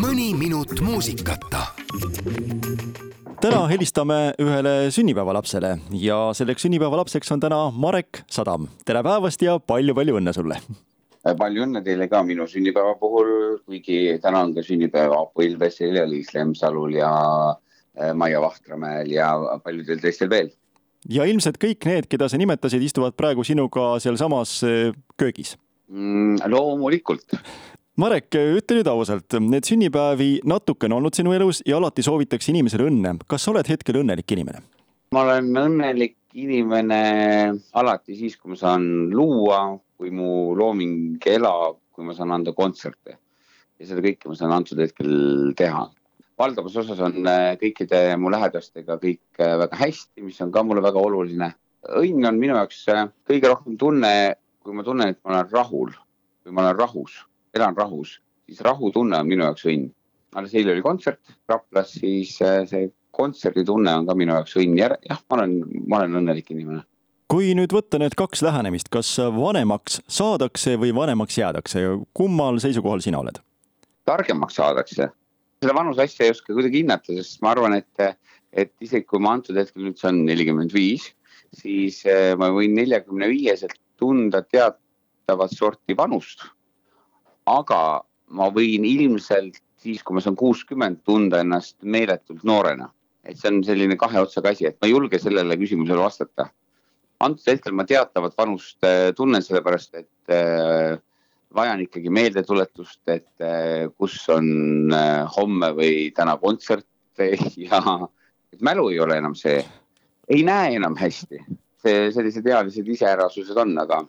mõni minut muusikata. täna helistame ühele sünnipäevalapsele ja selleks sünnipäevalapseks on täna Marek Sadam. tere päevast ja palju-palju õnne sulle! palju õnne teile ka minu sünnipäeva puhul, kuigi täna on ka sünnipäev Aapo Ilvesel ja Liis Lemsalul ja äh, Maia Vahtramäel ja paljudel teistel veel. ja ilmselt kõik need, keda sa nimetasid, istuvad praegu sinuga sealsamas äh, köögis mm,? loomulikult Marek, ütle nüüd ausalt, need sünnipäevi natukene olnud sinu elus ja alati soovitakse inimesele õnne. kas sa oled hetkel õnnelik inimene? ma olen õnnelik inimene alati siis, kui ma saan luua, kui mu looming elab, kui ma saan anda kontserte. ja seda kõike ma saan antud hetkel teha. valdavas osas on äh, kõikide mu lähedastega kõik äh, väga hästi, mis on ka mulle väga oluline. õnn on minu jaoks äh, kõige rohkem tunne, kui ma tunnen, et ma olen rahul või ma olen rahus elan rahus, siis rahutunne on minu jaoks õnn. alles eile oli kontsert Raplas, siis äh, see kontserditunne on ka minu jaoks õnn ja jah, ma olen, ma olen õnnelik inimene. kui nüüd võtta need kaks lähenemist, kas vanemaks saadakse või vanemaks jäädakse, kummal seisukohal sina oled? targemaks saadakse. seda vanuse asja ei oska kuidagi hinnata, sest ma arvan, et, et isegi kui ma antud hetkel nüüd saan nelikümmend viis, siis äh, ma võin neljakümne viieselt tunda teatavat sorti vanust aga ma võin ilmselt siis, kui ma saan kuuskümmend, tunda ennast meeletult noorena. et see on selline kahe otsaga asi, et ma ei julge sellele küsimusele vastata. antud hetkel ma teatavat vanust äh, tunnen, sellepärast et äh, vajan ikkagi meeldetuletust, et äh, kus on homme või täna kontsert ja et mälu ei ole enam see, ei näe enam hästi. see, sellised ealised iseärasused on, aga,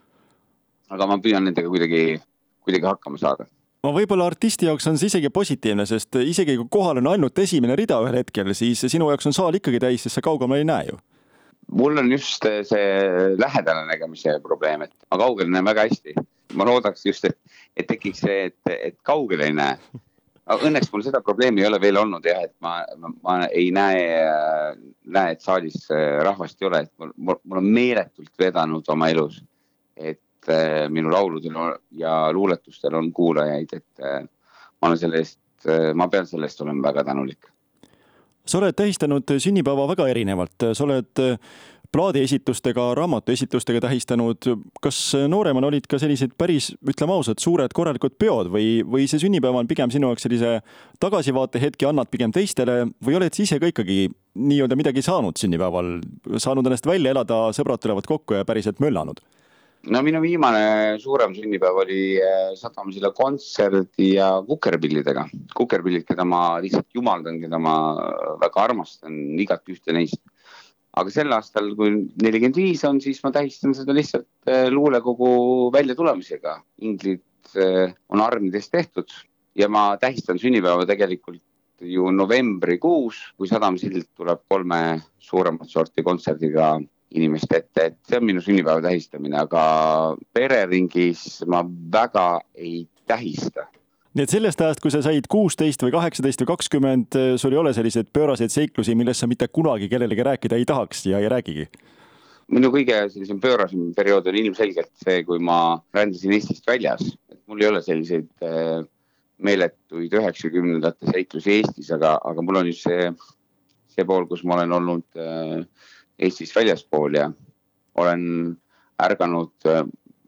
aga ma püüan nendega kuidagi kuidagi hakkama saada no võib-olla artisti jaoks on see isegi positiivne, sest isegi kui kohal on ainult esimene rida ühel hetkel, siis sinu jaoks on saal ikkagi täis, sest sa kaugemale ei näe ju. mul on just see lähedale nägemise probleem, et ma kaugel näen väga hästi. ma loodaks just, et, et tekiks see, et, et kaugel ei näe. Õnneks mul seda probleemi ei ole veel olnud jah, et ma, ma, ma ei näe, näe, et saalis rahvast ei ole, et mul, mul on meeletult vedanud oma elus. et et äh, minu lauludel ja luuletustel on kuulajaid, et äh, ma olen selle eest, äh, ma pean selle eest olema väga tänulik. sa oled tähistanud sünnipäeva väga erinevalt, sa oled plaadiesitustega, raamatuesitlustega tähistanud. kas nooremana olid ka sellised päris, ütleme ausalt, suured korralikud peod või, või see sünnipäev on pigem sinu jaoks sellise tagasivaate hetki annad pigem teistele või oled sa ise ka ikkagi nii-öelda midagi saanud sünnipäeval, saanud ennast välja elada, sõbrad tulevad kokku ja päriselt möllanud? No minu viimane suurem sünnipäev oli äh, Sadamsilla kontserdi ja kukerpillidega. kukerpillid, keda ma lihtsalt jumaldan, keda ma väga armastan, igat ühte neist. aga sel aastal, kui nelikümmend viis on, siis ma tähistan seda lihtsalt äh, luulekogu väljatulemisega. inglid äh, on armidest tehtud ja ma tähistan sünnipäeva tegelikult ju novembrikuus, kui Sadam Sild tuleb kolme suuremat sorti kontserdiga inimeste ette, et see on minu sünnipäeva tähistamine, aga pereringis ma väga ei tähista nii et sellest ajast, kui sa said kuusteist või kaheksateist või kakskümmend, sul ei ole selliseid pööraseid seiklusi, millest sa mitte kunagi kellelegi rääkida ei tahaks ja ei räägigi? minu kõige sellisem pöörasem periood on ilmselgelt see, kui ma rändasin Eestist väljas, et mul ei ole selliseid äh, meeletuid üheksakümnendate seiklusi Eestis, aga, aga mul on just see, see pool, kus ma olen olnud äh, Eestist väljaspool ja olen ärganud, äh,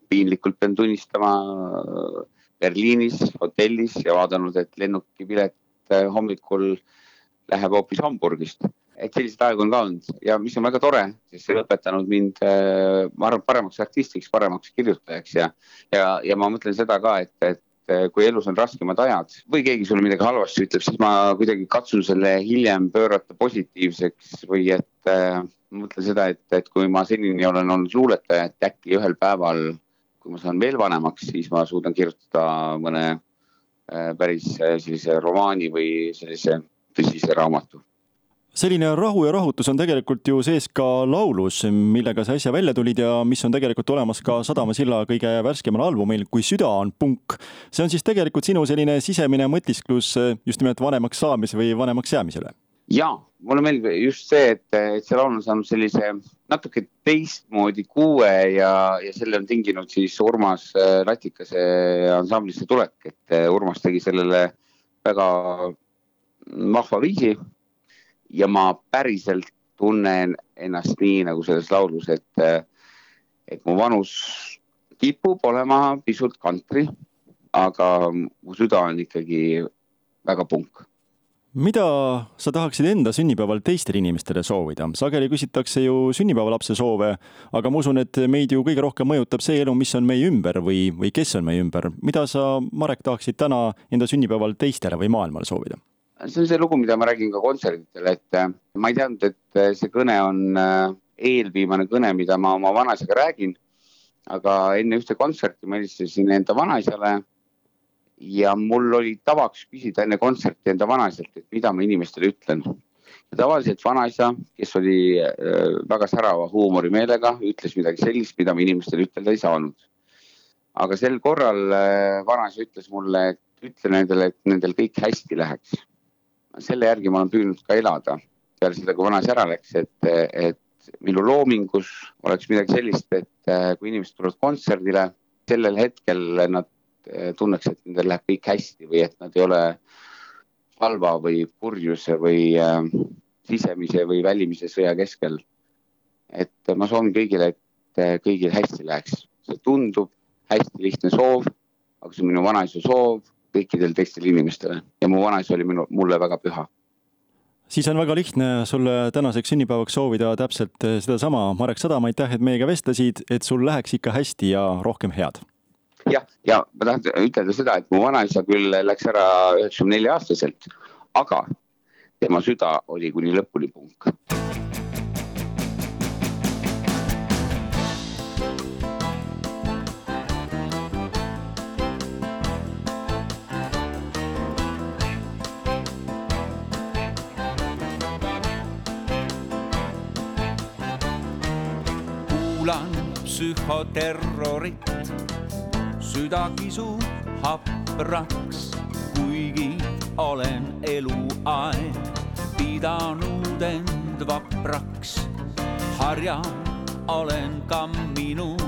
piinlikult pean tunnistama, äh, Berliinis hotellis ja vaadanud, et lennukipilet äh, hommikul läheb hoopis Hamburgist. et selliseid aegu on ka olnud ja mis on väga tore, sest see on õpetanud mind, ma arvan, paremaks artistiks, paremaks kirjutajaks ja, ja, ja ma mõtlen seda ka, et, et kui elus on raskemad ajad või keegi sulle midagi halvasti ütleb, siis ma kuidagi katsun selle hiljem pöörata positiivseks või et ma mõtlen seda, et, et kui ma senini olen olnud luuletaja, et äkki ühel päeval, kui ma saan veel vanemaks, siis ma suudan kirjutada mõne äh, päris äh, sellise romaani või sellise tõsise raamatu selline rahu ja rahutus on tegelikult ju sees ka laulus, millega sa äsja välja tulid ja mis on tegelikult olemas ka Sadama silla kõige värskemal albumil Kui süda on punk. see on siis tegelikult sinu selline sisemine mõtisklus just nimelt vanemaks saamise või vanemaks jäämise üle ja mulle meeldib just see, et, et see laul on saanud sellise natuke teistmoodi kuue ja, ja selle on tinginud siis Urmas Latikase ansamblisse tulek, et äh, Urmas tegi sellele väga vahva viisi. Ja ma päriselt tunnen ennast nii nagu selles laulus, et, et mu vanus kipub olema pisut kantri, aga mu süda on ikkagi väga punk mida sa tahaksid enda sünnipäeval teistele inimestele soovida? sageli küsitakse ju sünnipäevalapse soove, aga ma usun, et meid ju kõige rohkem mõjutab see elu, mis on meie ümber või, või kes on meie ümber. mida sa, Marek, tahaksid täna enda sünnipäeval teistele või maailmale soovida? See on see lugu, mida ma räägin ka kontsertidel, et äh, ma ei teadnud, et äh, see kõne on äh, eelviimane kõne, mida ma oma vanaisaga räägin. aga enne ühte kontserti ma helistasin enda vanaisale ja mul oli tavaks küsida enne kontserti enda vanaisalt, et mida ma inimestele ütlen. ja tavaliselt vanaisa, kes oli väga särava huumorimeelega, ütles midagi sellist, mida ma inimestele ütelda ei saanud. aga sel korral vanaisa ütles mulle, et ütle nendele, et nendel kõik hästi läheks. Selle järgi ma olen püüdnud ka elada peale seda, kui vanaisa ära läks, et, et minu loomingus oleks midagi sellist, et äh, kui inimesed tulevad kontserdile, sellel hetkel nad Eh, tunneks, et nendel läheb kõik hästi või et nad ei ole halva või purjuse või äh, sisemise või välimise sõja keskel. et ma soovin kõigile, et eh, kõigil hästi läheks. see tundub hästi lihtne soov, aga see on minu vanaisa soov kõikidel teistel inimestele. Ja mu vanaisa oli minu, mulle väga püha. Siis on väga lihtne sulle tänaseks sünnipäevaks soovida täpselt sedasama. Marek Sadam, aitäh, et meiega vestlesid, et sul läheks ikka hästi ja rohkem head. Jah, ja ma tahan ütelda seda, et mu vanaisa küll läks ära üheksakümne nelja aastaselt, aga tema süda oli kuni lõpuni punk kuulan psühhoterrorit süda kisub hapraks, kuigi olen eluaeg pidanud end vapraks. harja olen kamminud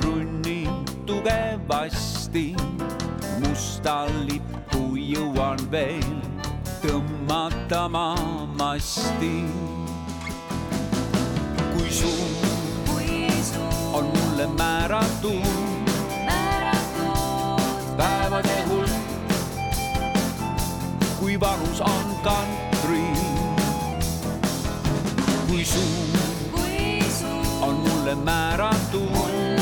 krunni tugevasti, musta lippu jõuan veel tõmmata maa masti. kui sul on mulle määratud päevade hulk. kui valus on kantri, kui suur on mulle määratud.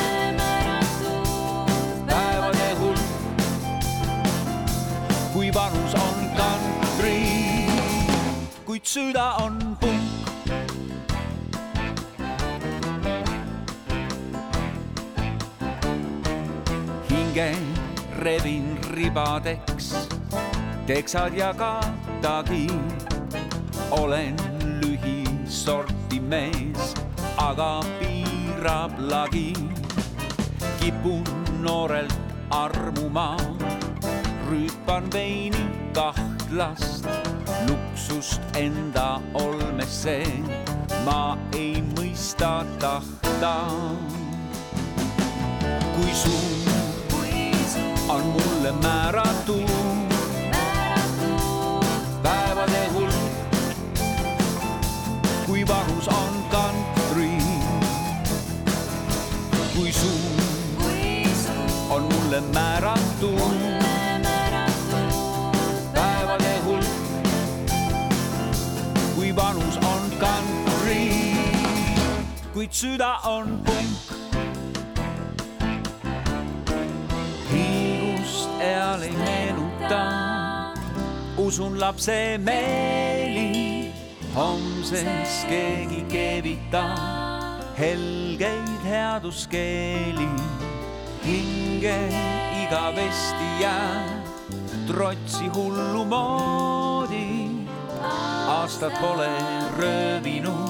päevade hulk, kui valus on kantri, kuid süda on punk. Hinge revin ribadeks, teksad ja katagi. olen lühisorti mees, aga piirab lagi. kipun noorelt armuma, rüüpan veini kahtlast, luksust enda olmesse ma ei mõista tahta. kui sul on mulle määratud. päevade hulk, kui vanus on kantri. kui suur on mulle määratud. päevade hulk, kui vanus on kantri, kuid süda on punk. Eal ei meenuta. usun lapse meeli, homses keegi keevitab helgeid headuskeeli. hinge igavesti jääb trotsi hullu moodi. aastad pole röövinud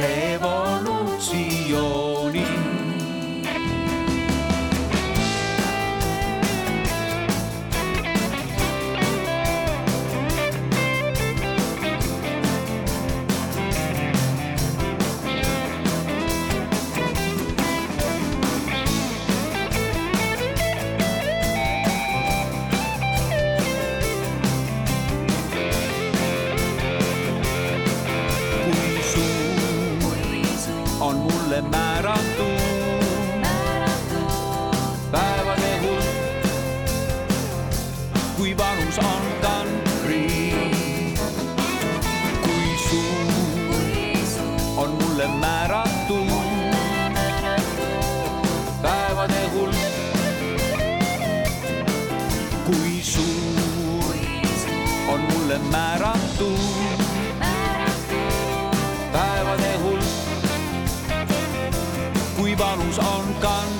revolutsiooni kui vanus on kandri. kui suur on mulle määratud päevade hulk. kui suur on mulle määratud päevade hulk. kui vanus on kandri.